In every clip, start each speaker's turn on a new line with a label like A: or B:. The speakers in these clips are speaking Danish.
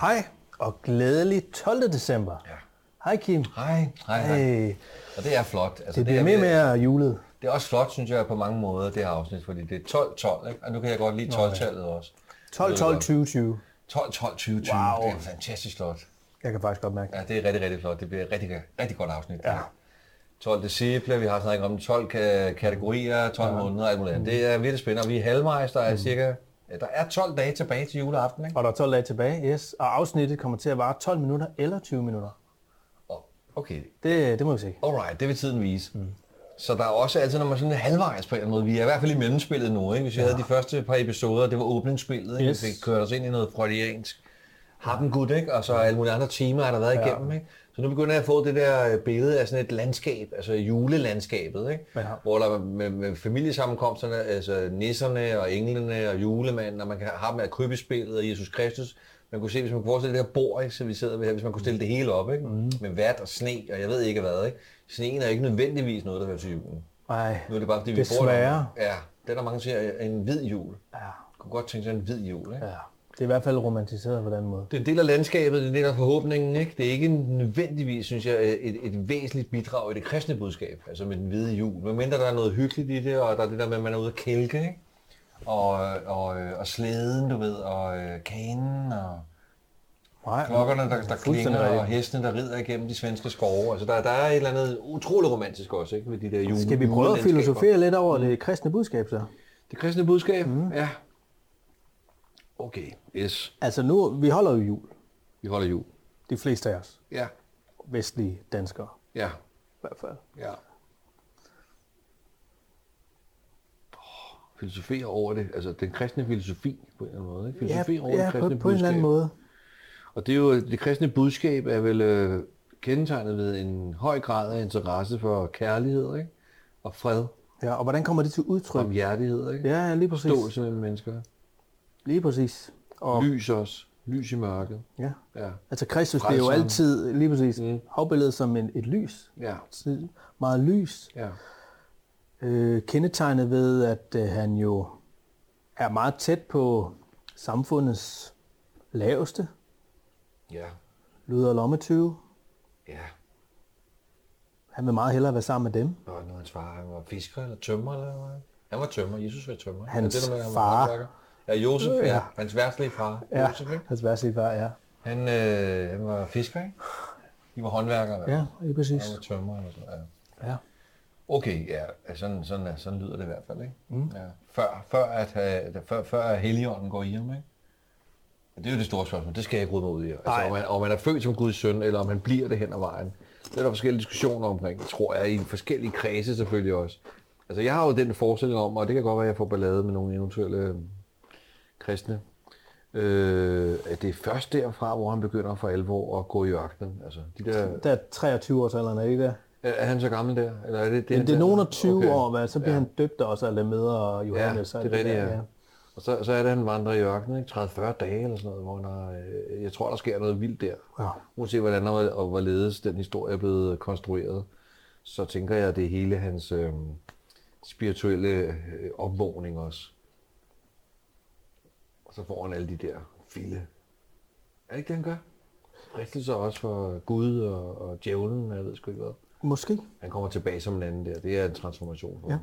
A: Hej og glædelig 12. december.
B: Ja.
A: Hej Kim.
B: Hej, hej, hej.
A: Hey.
B: Og det er flot. Altså,
A: Det bliver
B: er,
A: mere mere julet.
B: Det er også flot, synes jeg, på mange måder, det her afsnit, fordi det er 12-12, ikke? Og nu kan jeg godt lide 12-tallet også.
A: 12, 12, 20, 20.
B: 12-12-20-20.
A: Wow.
B: Det er fantastisk flot.
A: Jeg kan faktisk godt mærke det.
B: Ja, det er rigtig, rigtig flot. Det bliver et rigtig, rigtig godt afsnit.
A: Ja.
B: 12 disciple, vi har snakket om 12 ka- kategorier, 12 ja. måneder alt muligt andet. Det er virkelig spændende, og vi er halvvejs, der er
A: Mm.
B: cirka... Ja, der er 12 dage tilbage til juleaften, ikke?
A: Og der er 12 dage tilbage, yes. Og afsnittet kommer til at vare 12 minutter eller 20 minutter.
B: Og- Okay,
A: Det, det må vi se.
B: alright, det vil tiden vise. Mm. Så der er også altid, når man sådan er halvvejs på en eller anden måde, vi er i hvert fald i mellemspillet nu, ikke? Hvis vi ja. havde de første par episoder, det var åbningsspillet, ikke?
A: Yes.
B: Vi fik kørt os ind i noget freudiansk Happengud, ikke? Og så alle mulige andre timer er der været
A: Ja.
B: igennem, ikke? Så nu begynder jeg at få det der øh, billede af sådan et landskab, altså julelandskabet, ikke?
A: Ja.
B: Hvor der med, med familiesammenkomsterne, altså nisserne og englene og julemanden, og man kan have med krybespillet og Jesus Kristus. Man kunne se, hvis man kunne forestille det der bord, ikke, så vi sidder ved her, hvis man kunne stille det hele op, ikke? Mm. Med vat og sne, og jeg ved ikke hvad, ikke? Sneen er ikke nødvendigvis noget, der hører til julen.
A: Nej,
B: Nu er det bare, fordi vi bor
A: Desværre.
B: der. Ja, det er der mange, der siger, er en hvid jul.
A: ja,
B: Jeg kunne godt tænke sig en hvid jul, ikke?
A: ja. Det er i hvert fald romantiseret på den måde.
B: Det er en del af landskabet, det er en del af forhåbningen, ikke? Det er ikke nødvendigvis, synes jeg, et, et væsentligt bidrag i det kristne budskab, altså med den hvide jul. Men mindre der er noget hyggeligt i det, og der er det der med, at man er ude at kælke, ikke? Og, og, og slæden, du ved, og øh, kanen, og
A: Nej,
B: klokkerne, der, der klinger, og hestene, der rider igennem de svenske skove. Altså der, der er et eller andet utroligt romantisk også, ikke? Ved de der jule,
A: Skal vi prøve at filosofere lidt over det kristne budskab så?
B: Det kristne budskab? Mm. Ja. Okay, yes.
A: Altså nu, vi holder jo jul.
B: Vi holder jul.
A: De fleste af os.
B: Ja,
A: Vestlige danskere
B: ja,
A: i hvert fald.
B: ja. Filosofere over det, altså den kristne filosofi på en eller anden måde, ikke? Filosofere
A: Ja,
B: over det
A: ja
B: kristne
A: på, på en eller anden
B: budskab.
A: måde.
B: Og det er jo, det kristne budskab er vel øh, kendetegnet ved en høj grad af interesse for kærlighed, ikke? Og fred,
A: Ja, og hvordan kommer det til udtryk?
B: om hjertighed, ikke?
A: Ja, lige præcis.
B: Forståelse mellem mennesker.
A: Lige præcis. Og,
B: Lys også. Lys i mørket.
A: ja.
B: Ja.
A: Altså Kristus bliver jo altid, lige præcis,
B: Mm.
A: afbildet som en, et lys.
B: Ja.
A: Så Meget lys.
B: Ja.
A: Øh, kendetegnet ved, at øh, han jo er meget tæt på samfundets laveste.
B: Ja.
A: Lyder lommetyve.
B: Ja.
A: Han vil meget hellere være sammen med dem.
B: Og nu hans far, han var fisker eller tømmer eller hvad? Han var tømmer, Jesus var tømmer.
A: Hans
B: Er det der med, han var
A: far.
B: håndværker? Ja, Josef, ja.
A: Ja.
B: Hans værtslige far,
A: Ja,
B: Josef, ikke?
A: hans værste far, ja.
B: Han, øh, han var fisker, ikke? De var håndværkere,
A: Ja, lige præcis.
B: Han var tømmer eller sådan ja.
A: Ja.
B: Okay, ja, sådan, sådan, sådan lyder det i hvert fald, ikke? Mm. Ja. Før, før, at, øh, før, før Helligånden går i ham, ikke? Det er jo det store spørgsmål, det skal jeg ikke rydde mig ud i. Altså, om man, om man er født som Guds søn, eller om han bliver det hen ad vejen. Det er der forskellige diskussioner omkring, tror jeg, i forskellige kredse selvfølgelig også. Altså, jeg har jo den forestilling om, og det kan godt være, at jeg får ballade med nogle eventuelle øh, kristne, øh, det er først derfra, hvor han begynder for alvor at gå i ørkenen. Altså, de der,
A: Der er 23 års alderen, er det ikke det?
B: er, han så gammel der? Eller er det, det,
A: Men det er nogen af 20
B: Okay.
A: år, hvad, så bliver ja. han døbt også af Lemeder og
B: Ja,
A: Johannes. og
B: det er rigtigt,
A: der,
B: ja. Og så, så er det, han vandrer i ørkenen, ikke? 30-40 dage eller sådan noget, hvor han har, øh, jeg tror, der sker noget vildt der.
A: Ja.
B: Uanset hvordan og, og hvorledes den historie er blevet konstrueret, så tænker jeg, at det er hele hans øh, spirituelle øh, opvågning også. Og så får han alle de der file. Er det ikke det, han gør? Fristelser også for Gud og, og djævlen, jeg ved sgu ikke hvad.
A: Måske.
B: Han kommer tilbage som en anden der. Det er en transformation for
A: Ja.
B: ham.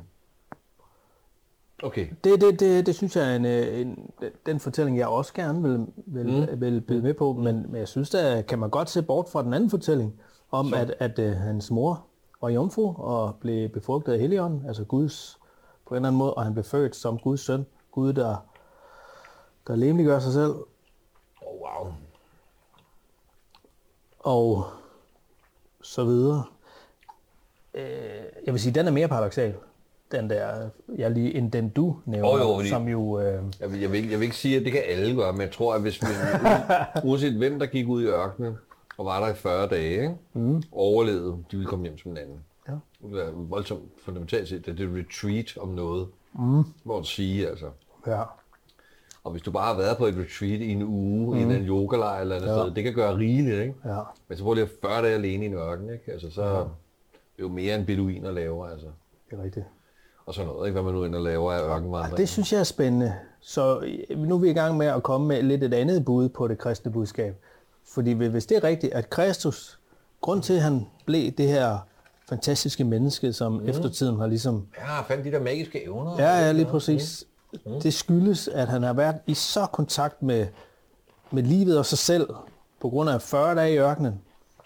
B: Okay.
A: Det, det, det, det synes jeg er en, øh, en, den fortælling, jeg også gerne vil, vil,
B: Mm.
A: vil byde med på, men, men jeg synes, der kan man godt se bort fra den anden fortælling, om
B: Så.
A: at, at uh, hans mor var jomfru og blev befrugtet af Helligånden, altså Guds, på en eller anden måde, og han blev født som Guds søn, Gud, der, der lemliggør sig selv,
B: Oh, wow.
A: og så videre. Øh, jeg vil sige, den er mere paradoxal, den der, jeg lige, end den du nævner,
B: Jo, jo, fordi-
A: som jo... Øh,
B: Jeg vil, jeg, vil, ikke- jeg vil ikke sige, at det kan alle gøre, men jeg tror, at hvis vi, uanset hvem, der gik ud i ørkenen og var der i 40 dage, ikke? Mm. overlevede, de ville komme hjem som en anden.
A: Ja.
B: Det være voldsomt fundamentalt set, det er et retreat om noget, mm. må man sige, altså.
A: ja.
B: Og hvis du bare har været på et retreat i en uge, mm. i en eller anden yogalejr eller andet
A: Ja.
B: ja. sted, det kan gøre rigeligt, ikke?
A: Ja.
B: Men så prøv lige at 40 dage alene i en ørken, ikke? Altså, så ja. det er jo mere end beduiner laver, altså.
A: Det er rigtigt.
B: og sådan noget, ikke? hvad man nu end laver af ørkenvandring.
A: Det synes jeg er spændende. Så øh, nu er vi i gang med at komme med lidt et andet bud på det kristne budskab. Fordi hvis det er rigtigt, at Kristus, grund til at han blev det her fantastiske menneske, som mm. eftertiden har ligesom...
B: Ja, fandt de der magiske evner.
A: Ja, ja, lige præcis. Mm. Det skyldes, at han har været i så kontakt med, med livet og sig selv, på grund af 40 dage i ørkenen.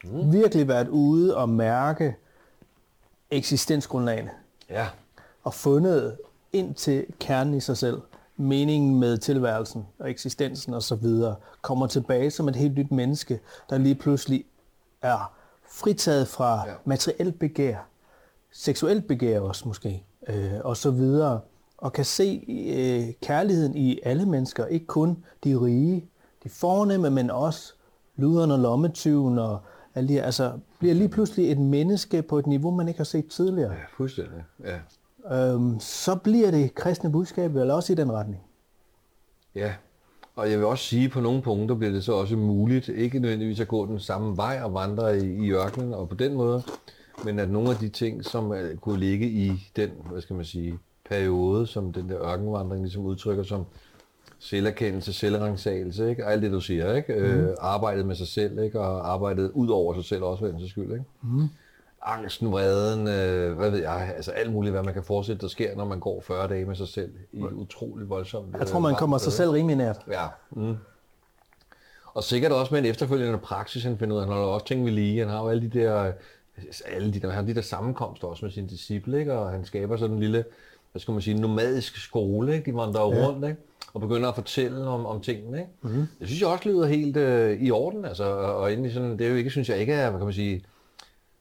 A: Mm. Virkelig været ude og mærke eksistensgrundlagene.
B: Ja.
A: Og fundet ind til kernen i sig selv. Meningen med tilværelsen og eksistensen osv. Kommer tilbage som et helt nyt menneske, der lige pludselig er fritaget fra ja. materielt begær, seksuelt begær også måske, øh, og så videre, og kan se øh, kærligheden i alle mennesker, ikke kun de rige, de fornemme, men også luderen og lommetyven og alle de altså bliver lige pludselig et menneske på et niveau, man ikke har set tidligere.
B: Ja, fuldstændig, ja.
A: Øhm, så bliver det kristne budskab vel også i den retning.
B: Ja, og jeg vil også sige, at på nogle punkter bliver det så også muligt, ikke nødvendigvis at gå den samme vej og vandre i, i ørkenen, og på den måde, men at nogle af de ting, som uh, kunne ligge i den, hvad skal man sige, periode, som den der ørkenvandring ligesom udtrykker som selverkendelse, selvrangsagelse, ikke? Og alt det, du siger, ikke? Mm. Øh, arbejdet med sig selv, ikke? Og arbejdet ud over sig selv også, for den skyld, ikke? Mm. Angsten, vreden, øh, hvad ved jeg, altså alt muligt, hvad man kan forestille, der sker, når man går 40 dage med sig selv i et utroligt voldsomt...
A: Jeg tror, man kommer sig selv rimelig nært.
B: Ja. Mm. Og sikkert også med en efterfølgende praksis, han finder ud af. Han har også ting ved lige. Han har jo alle de der, alle de der, han har de der sammenkomster også med sine disciple, ikke? og han skaber sådan en lille, hvad skal man sige, nomadisk skole, ikke? de vandrer ja. rundt, ikke? og begynder at fortælle om, om tingene. Ikke? Mm-hmm. Det synes jeg også lyder helt øh, i orden, altså, og egentlig sådan, det er jo ikke, synes jeg ikke er, hvad kan man sige,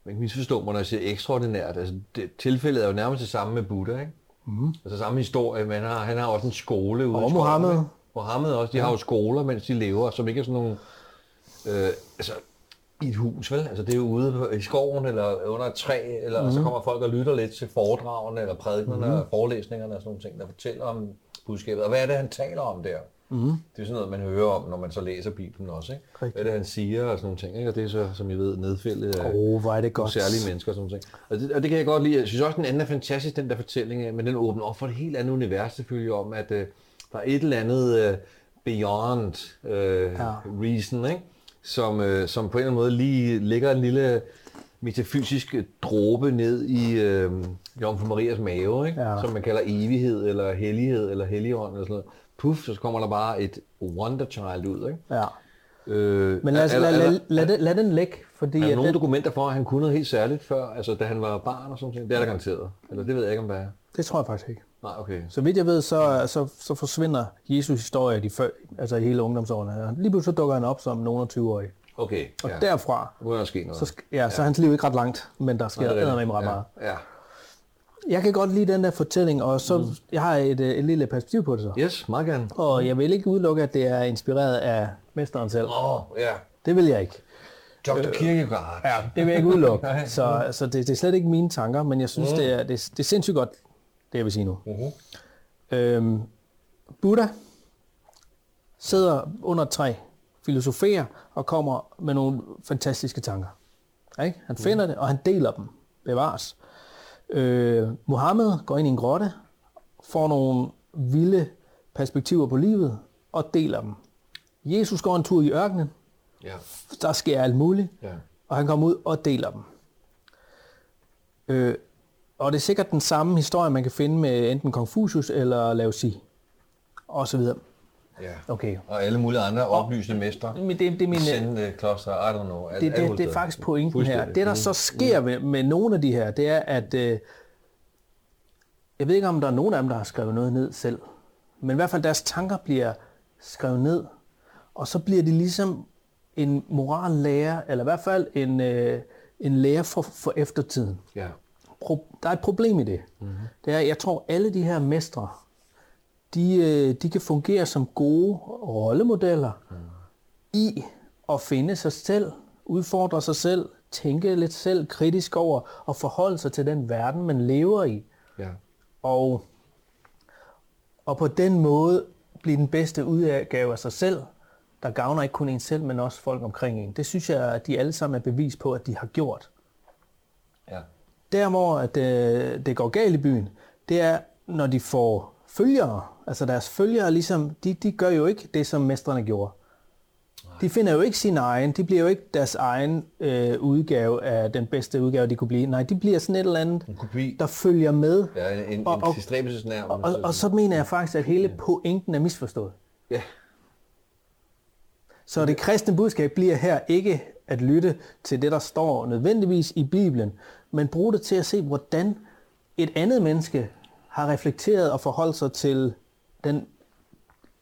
B: man kan misforstå mig, når jeg siger ekstraordinært. Altså, det, tilfældet er jo nærmest det samme med Buddha, ikke? Mm. Altså samme historie, men han har, han har også en skole ude
A: Og Mohammed.
B: Mohammed også, de ja. har jo skoler, mens de lever, som ikke er sådan nogle, øh, altså i et hus, vel? Altså det er jo ude i skoven eller under et træ, eller mm. så kommer folk og lytter lidt til foredragene eller prædiknerne mm. og forelæsningerne og sådan nogle ting, der fortæller om budskabet. Og hvad er det, han taler om der? Mm. Det er sådan noget, man hører om, når man så læser Bibelen også. Ikke? Rigtig. Hvad er det, han siger og sådan nogle ting. Ikke? Og det er så, som I ved, nedfældet af
A: oh, hvor er det godt.
B: særlige mennesker og sådan nogle ting. Og det, og det kan jeg godt lide. Jeg synes også, den anden er fantastisk, den der fortælling, men den åbner op for et helt andet univers selvfølgelig om, at uh, der er et eller andet uh, beyond uh, ja. reason, ikke? Som, uh, som på en eller anden måde lige lægger en lille metafysisk dråbe ned i øh, Jomfru Marias mave, ikke? Ja. som man kalder evighed, eller hellighed, eller helligånd, eller sådan noget puff, så kommer der bare et wonder child ud. Ikke?
A: Ja. Øh, Men lad, os, lad, lad, lad, lad, lad den ligge. Fordi
B: er der nogle
A: den...
B: dokumenter for, at han kunne noget helt særligt før, altså da han var barn og sådan noget? Det er der garanteret. Eller det ved jeg ikke, om det er.
A: Det tror jeg faktisk ikke.
B: Nej, okay.
A: Så vidt jeg ved, så, så, så forsvinder Jesus historie de før, altså i hele ungdomsårene. Lige pludselig dukker han op som nogen 20-årig.
B: Okay,
A: Og ja. derfra,
B: må der ske noget.
A: Så, ja, ja, så er hans liv ikke ret langt, men der sker
B: Nej, er
A: ret
B: det.
A: meget.
B: Ja. ja.
A: Jeg kan godt lide den der fortælling, og så mm. jeg har et, et lille perspektiv på det så.
B: Yes, meget gerne.
A: Og jeg vil ikke udelukke, at det er inspireret af mesteren selv.
B: Åh, oh, ja.
A: Det vil jeg ikke.
B: Dr. Kierkegaard.
A: Ja, det vil jeg ikke udelukke. så så det, det er slet ikke mine tanker, men jeg synes, mm. det, er, det, det er sindssygt godt, det jeg vil sige nu. Mm-hmm. Øhm, Buddha sidder under et træ, filosoferer og kommer med nogle fantastiske tanker. Ikke? Han finder mm. det, og han deler dem. Bevares. Øh, Mohammed går ind i en grotte, får nogle vilde perspektiver på livet og deler dem. Jesus går en tur i ørkenen.
B: Ja.
A: Der sker alt muligt.
B: Ja.
A: Og han kommer ud og deler dem. Øh, og det er sikkert den samme historie, man kan finde med enten Confucius eller Lao Tzu. Og så videre.
B: Ja.
A: Okay.
B: Og alle mulige andre oplysende mestre.
A: Men det, det er mine,
B: Sende kloster, I don't know.
A: det, det, det er faktisk pointen her. Det, der så sker med, med nogle af de her, det er, at øh, jeg ved ikke, om der er nogen af dem, der har skrevet noget ned selv. Men i hvert fald deres tanker bliver skrevet ned. Og så bliver de ligesom en morallærer, eller i hvert fald en, øh, en lærer for, for eftertiden.
B: Ja.
A: Pro, der er et problem i det. Mm-hmm. Det er, jeg tror, alle de her mestre, de, øh, de kan fungere som gode rollemodeller mm. i at finde sig selv, udfordre sig selv, tænke lidt selv kritisk over og forholde sig til den verden, man lever i.
B: Ja.
A: Og, og på den måde blive den bedste udgave af sig selv, der gavner ikke kun en selv, men også folk omkring en. Det synes jeg, at de alle sammen er bevis på, at de har gjort.
B: Ja.
A: Der hvor at, øh, det går galt i byen, det er, når de får følgere, altså deres følgere, ligesom, de, de gør jo ikke det, som mestrene gjorde. De finder jo ikke sin egen, de bliver jo ikke deres egen øh, udgave af den bedste udgave, de kunne blive. Nej, de bliver sådan et eller andet, der følger med.
B: Ja, en, en,
A: Og-
B: en
A: og-. Og, og så mener jeg faktisk, at hele pointen er misforstået.
B: Ja,
A: Så det kristne budskab bliver her ikke at lytte til det, der står nødvendigvis i Bibelen, men bruge det til at se, hvordan et andet menneske har reflekteret og forholdt sig til den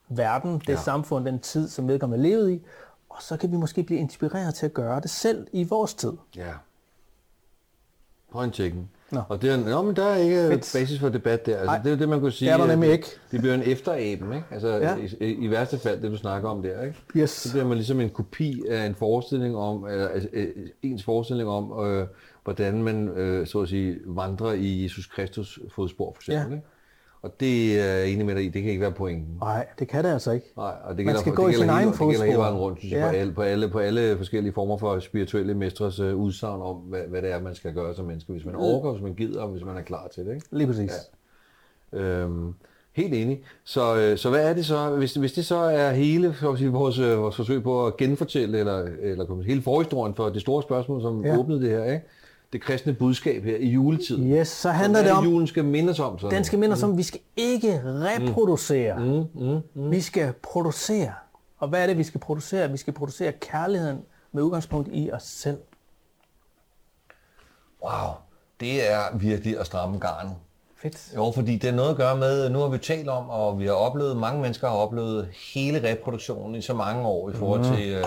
A: verden, det
B: Ja.
A: samfund, den tid, som vedkommende levede i, og så kan vi måske blive inspireret til at gøre det selv i vores tid.
B: ja. Point taken.
A: Nå.
B: Og det er, nå, men der er ikke
A: Fedt.
B: basis for debat der. Altså, det er jo det, man kunne sige.
A: det er der nemlig ikke.
B: Det bliver en efteraben, ikke? Altså,
A: Ja.
B: i, i, i, værste fald, det du snakker om der, ikke?
A: Yes.
B: Så bliver man ligesom en kopi af en forestilling om, eller altså, øh, ens forestilling om, øh, hvordan man, øh, så at sige, vandrer i Jesus Kristus fodspor, for eksempel,
A: Ja.
B: ikke? Og det er jeg enig med dig i, det kan ikke være pointen.
A: Nej, det kan det altså ikke.
B: Nej, og det
A: Man
B: gælder,
A: skal
B: for-
A: gå
B: det
A: i sin
B: hele,
A: egen
B: det gælder hele
A: fodspor.
B: vejen rundt, synes jeg,
A: Ja.
B: på, alle, på, alle, på alle forskellige former for spirituelle mestres uh, udsagn om, hvad, hvad det er, man skal gøre som menneske, hvis man orker, hvis man gider, og hvis man er klar til det. Ikke?
A: Lige præcis. Ja.
B: Øhm, helt enig. Så, øh, så hvad er det så, hvis, hvis det så er hele så at sige, vores, øh, vores forsøg på at genfortælle, eller, eller man hele forhistorien for det store spørgsmål, som
A: ja.
B: åbnede det her, ikke? Det kristne budskab her i juletiden.
A: Yes, så handler det om,
B: julen skal mindes om. Så?
A: den skal minde os om, at vi skal ikke reproducere.
B: Mm, mm, mm.
A: Vi skal producere. Og hvad er det, vi skal producere? Vi skal producere kærligheden med udgangspunkt i os selv.
B: Wow, det er virkelig at stramme garnet.
A: Fedt.
B: Jo, fordi det er noget at gøre med, nu har vi talt om, og vi har oplevet, mange mennesker har oplevet hele reproduktionen i så mange år i forhold til øh,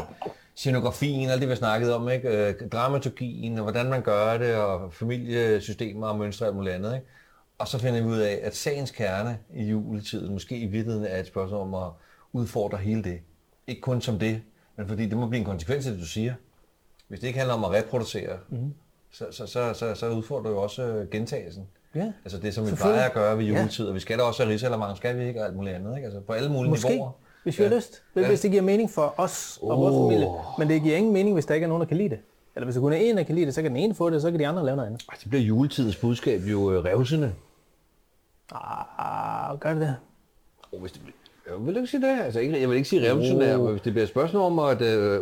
B: scenografien, alt det vi har snakket om, ikke? Øh, dramaturgien, og hvordan man gør det, og familiesystemer og mønstre og alt muligt andet. Ikke? Og så finder vi ud af, at sagens kerne i juletiden måske i virkeligheden er et spørgsmål om at udfordre hele det. Ikke kun som det, men fordi det må blive en konsekvens af det, du siger. Hvis det ikke handler om at reproducere, mm. så, så, så, så, så udfordrer det jo også øh, gentagelsen.
A: Ja.
B: Altså det, som vi plejer at gøre ved
A: Ja.
B: juletid, og vi skal da også have risalamang, skal vi ikke, og alt muligt andet, ikke? Altså på alle mulige
A: Måske,
B: niveauer.
A: Hvis vi har lyst. Hvis,
B: Ja.
A: hvis det giver mening for os og vores
B: Åh.
A: familie. Men det giver ingen mening, hvis der ikke er nogen, der kan lide det. Eller hvis der kun er en, der kan lide det, så kan den ene få det, og så kan de andre lave noget andet.
B: Det bliver juletidens budskab jo øh, revsende.
A: Ah, gør det det?
B: Oh, hvis det. Jeg vil ikke sige det. Altså, ikke, jeg vil ikke sige revolutionær,
A: Oh.
B: men hvis det bliver et spørgsmål om at øh,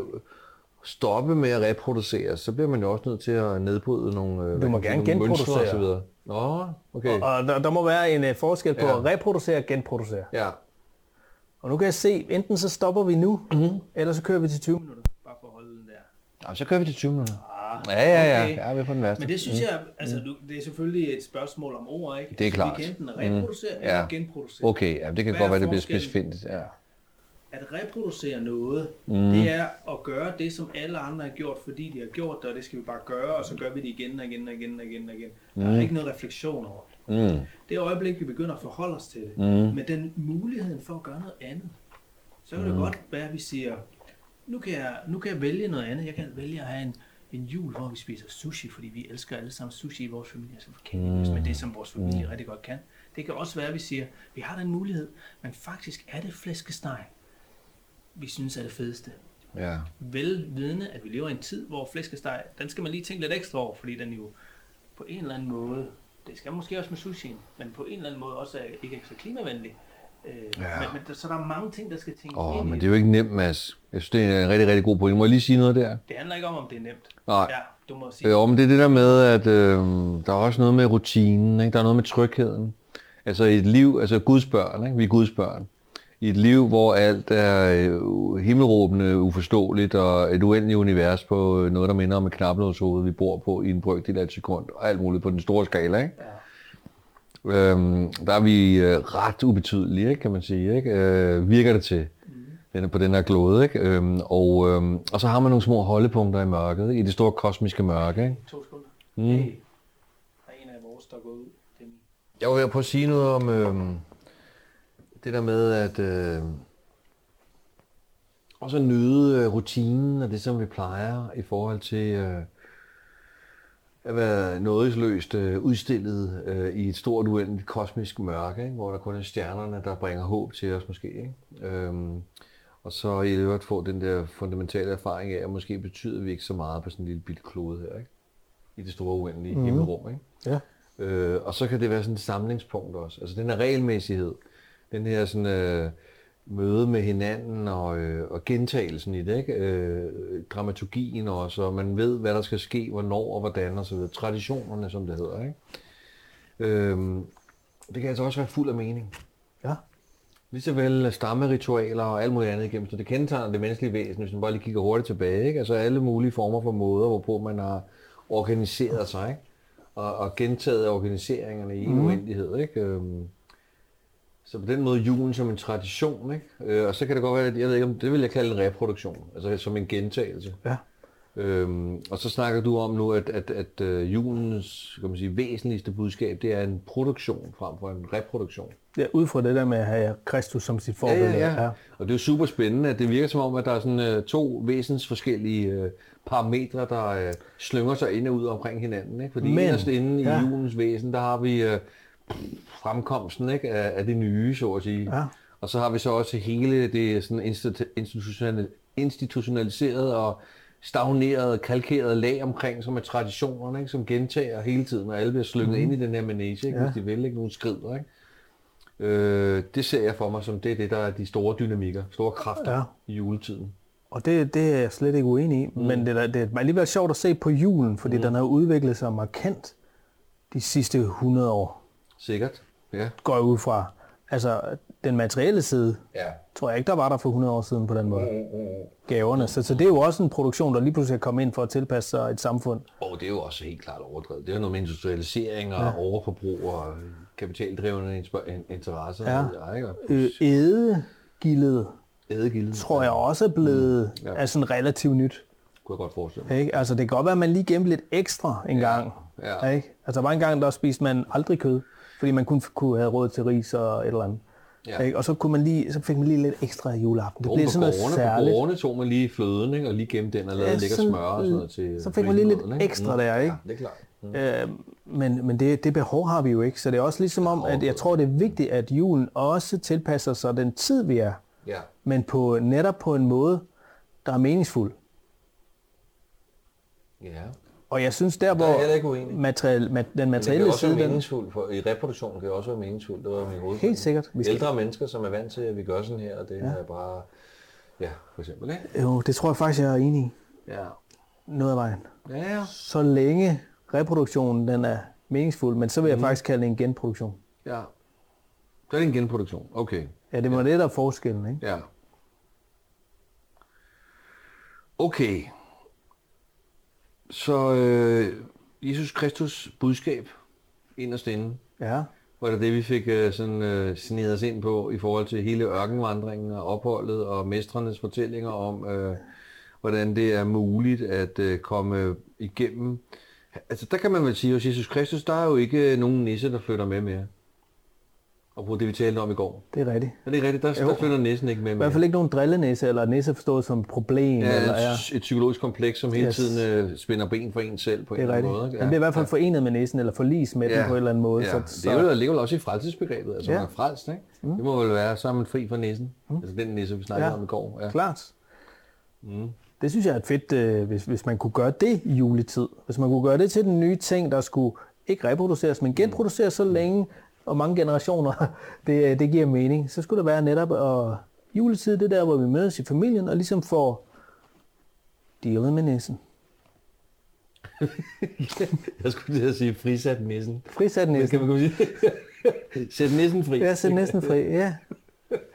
B: stoppe med at reproducere, så bliver man jo også nødt til at nedbryde nogle, øh, hvad
A: må gerne genproducere.
B: og så videre. Nå, okay.
A: Og der, der må være en uh, forskel på
B: Ja.
A: at reproducere og genproducere.
B: Ja.
A: Og nu kan jeg se, enten så stopper vi nu, mm-hmm. eller så kører vi til 20 minutter. Bare for at holde den der.
B: Nå, så kører vi til 20 minutter.
A: Ah,
B: Ja, ja, ja.
A: okay.
B: Jeg er ved på den værste.
A: Men det synes jeg, altså du, det er selvfølgelig et spørgsmål om ord, ikke?
B: Det er
A: Altså,
B: klart.
A: Vi kan enten reproducere mm.
B: Ja.
A: eller genproducere.
B: Okay, ja, det kan
A: Hvad
B: godt være, det bliver specifikt. Ja.
A: At reproducere noget, mm. det er at gøre det, som alle andre har gjort, fordi de har gjort det, og det skal vi bare gøre, og så gør vi det igen og igen og igen og igen og igen. Der er ikke noget refleksion over det.
B: Mm.
A: Det øjeblik, vi begynder at forholde os til det,
B: Mm.
A: med den muligheden for at gøre noget andet, så kan det godt være, at vi siger, nu kan, jeg, nu kan jeg vælge noget andet. Jeg kan vælge at have en, en jul, hvor vi spiser sushi, fordi vi elsker alle sammen sushi i vores familie, så kan vi mm. med det, som vores familie rigtig godt kan. Det kan også være, at vi siger, vi har den mulighed, men faktisk er det flæskesteg, vi synes er det fedeste.
B: Ja.
A: Velvidende, at vi lever i en tid, hvor flæskesteg, den skal man lige tænke lidt ekstra over, fordi den jo på en eller anden måde, det skal måske også med sushien, men på en eller anden måde også er ikke er så klimavenlig. Øh,
B: Ja.
A: men, men, der- så der er mange ting, der skal tænkes
B: Åh,
A: ind
B: men det er jo ikke nemt, Mads. Jeg synes, det er en rigtig, rigtig god point. Må jeg lige sige noget der?
A: Det handler ikke om, om det er nemt.
B: Nej.
A: Ja, du må sige.
B: Jo, men det er det der med, at øh, der er også noget med rutinen, ikke? der er noget med trygheden. Altså et liv, altså Guds børn, ikke? vi er Guds børn. I et liv, hvor alt er øh, himmelråbende uforståeligt, og et uendeligt univers på øh, noget, der minder om et knaplåshoved, vi bor på i en brøkdel af et sekund, og alt muligt på den store skala. Ikke?
A: Ja.
B: Øhm, der er vi øh, ret ubetydelige, ikke, kan man sige. Ikke? Øh, virker det til den er på den her glode. Ikke? Øhm, og, øhm, og så har man nogle små holdepunkter i mørket, i det store kosmiske mørke. Ikke?
A: To sekunder.
B: Mm.
A: Hey, der er en af vores, der er gået ud.
B: Jeg var ved at prøve at sige noget om øhm, det der med at øh, også nyde øh, rutinen og det, som vi plejer i forhold til øh, at være nådesløst øh, udstillet øh, i et stort uendeligt kosmisk mørke, ikke? hvor der kun er stjernerne, der bringer håb til os måske. Ikke? Øhm, og så i øvrigt få den der fundamentale erfaring af, at måske betyder vi ikke så meget på sådan en lille bitte klode her, ikke? i det store uendelige mm. himmelrum. Ikke?
A: Ja.
B: Øh, og så kan det være sådan et samlingspunkt også. Altså den her regelmæssighed, den her sådan, øh, møde med hinanden og, øh, og gentagelsen i det, ikke? Øh, dramaturgien også, og man ved, hvad der skal ske, hvornår og hvordan og så videre. Traditionerne, som det hedder. Ikke? Øh, det kan altså også være fuld af mening.
A: Ja.
B: Lige så vel stammeritualer og alt muligt andet igennem. Så det kendetegner det menneskelige væsen, hvis man bare lige kigger hurtigt tilbage. Ikke? Altså alle mulige former for måder, hvorpå man har organiseret sig. Ikke? Og, og gentaget organiseringerne i en mm. uendelighed. Ikke? Øhm, så på den måde julen som en tradition. Ikke? Øh, og så kan det godt være, at jeg ved ikke, om det vil jeg kalde en reproduktion. Altså som en gentagelse.
A: Ja.
B: Øhm, og så snakker du om nu, at, at, at uh, julens kan man sige, væsentligste budskab, det er en produktion frem for en reproduktion.
A: Ja, ud fra det der med at have Kristus som sit forbillede.
B: Ja, ja, ja. Og det er super spændende, at det virker som om, at der er sådan uh, to væsens forskellige uh, parametre, der uh, slynger sig ind og ud omkring hinanden. Ikke? Fordi Men, inderst inde ja. i julens væsen, der har vi uh, fremkomsten ikke? Af, af det nye, så at sige. Ja. Og så har vi så også hele det sådan institutionaliseret og stagneret, kalkeret lag omkring, som er traditionerne, ikke? som gentager hele tiden, og alle bliver slynget mm. ind i den her manege, ikke? Ja. hvis de vil, ikke nogen skrider. Ikke? Øh, det ser jeg for mig som det, det der er de store dynamikker, store kræfter ja. i juletiden.
A: Og det, det er jeg slet ikke uenig i, mm. men det er, det er alligevel sjovt at se på julen, fordi mm. den har udviklet sig markant de sidste 100 år.
B: Sikkert, ja.
A: Går jeg ud fra. Altså, den materielle side,
B: ja.
A: tror jeg ikke, der var der for 100 år siden på den måde. Mm, mm, mm. Gaverne. Så, så det er jo også en produktion, der lige pludselig er kommet ind for at tilpasse sig et samfund.
B: Og det er jo også helt klart overdrevet. Det er noget med industrialisering og ja. overforbrug og kapitaldrevne interesser.
A: Ja. Ædegildet,
B: Ædegildet,
A: tror jeg også er blevet mm. ja. sådan relativt nyt.
B: Kunne jeg godt forestille mig.
A: Ikke? Altså det kan godt være, at man lige gemte lidt ekstra en ja. gang. Ja. Ikke? Altså der var en gang, der spiste man aldrig kød, fordi man kun kunne have råd til ris og et eller andet. Ja. Ikke? Og så, kunne man lige, så fik man lige lidt ekstra juleaften.
B: Det blev sådan noget gårdene, særligt. På gårdene tog man lige fløden, ikke? og lige gemte den og lavede ja, lækker smør og sådan noget til
A: Så fik man lige lidt ikke? ekstra der, ikke?
B: Ja, det er klart.
A: Mm. Øh, men men det, det behov har vi jo ikke, så det er også ligesom om, at jeg tror, det er vigtigt, at julen også tilpasser sig den tid, vi er.
B: Ja.
A: Men på, netop på en måde, der er meningsfuld.
B: Ja.
A: Og jeg synes der, hvor materiel, ma- den materielle
B: side... Det kan også være for, I reproduktionen kan det også være meningsfuldt. Det var min hovedpunkt.
A: Helt sikkert.
B: Vi skal... Ældre mennesker, som er vant til, at vi gør sådan her, og det ja. er bare... Ja, for eksempel, ikke?
A: Jo, det tror jeg faktisk, jeg er enig i.
B: Ja.
A: Noget af vejen.
B: Ja, ja.
A: Så længe reproduktionen den er meningsfuld, men så vil jeg mm. faktisk kalde det en genproduktion.
B: Ja. Så er det en genproduktion. Okay.
A: Ja, det må ja. det, der er forskellen, ikke?
B: Ja. Okay. Så øh, Jesus Kristus budskab inderst inde.
A: Ja.
B: Var det det, vi fik øh, sådan øh, snedet os ind på i forhold til hele ørkenvandringen og opholdet og mestrenes fortællinger om, øh, hvordan det er muligt at øh, komme igennem. Altså der kan man vel sige, at Jesus Kristus, der er jo ikke nogen nisse, der flytter med mere. Og det, vi talte om i går.
A: Det er rigtigt.
B: Er det rigtigt? Der, der flytter næsen ikke med.
A: I hvert fald ikke nogen drillenæse, eller næse forstået som problem.
B: Ja,
A: eller,
B: ja. et psykologisk kompleks, som hele yes. tiden uh, spænder ben for en selv på en eller anden måde. Ja.
A: Men det er i hvert fald ja. forenet med næsen, eller forlis med ja. den på en eller anden måde.
B: Ja. Så, så... Det er jo, ligger vel også i frelsesbegrebet, altså ja. man er frelst, ikke? Mm. Det må vel være, så er man fri fra næsen. Mm. Altså den næse, vi snakkede ja. om i går. Ja.
A: Klart. Mm. Det synes jeg er fedt, øh, hvis, hvis man kunne gøre det i juletid. Hvis man kunne gøre det til den nye ting, der skulle ikke reproduceres, men genproduceres så længe, og mange generationer, det, det giver mening. Så skulle det være netop at juletid, det der, hvor vi mødes i familien, og ligesom får dealet med nissen.
B: jeg skulle lige sige frisat nissen.
A: Frisat nissen.
B: Kan man sige? sæt nissen fri.
A: Ja, sæt nissen fri, ja.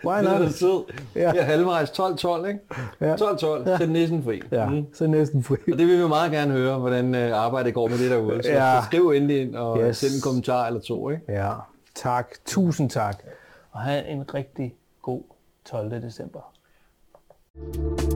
B: Why not? Det er sød. Ja. ja halvvejs 12-12, ikke? Ja. 12-12, ja. sæt nissen fri.
A: Ja, mm. sæt nissen fri.
B: Og det vil vi meget gerne høre, hvordan øh, arbejdet går med det derude. Så ja. skriv endelig ind og yes. send en kommentar eller to, ikke?
A: Ja. Tak. Tusind tak. Og have en rigtig god 12. december. thank you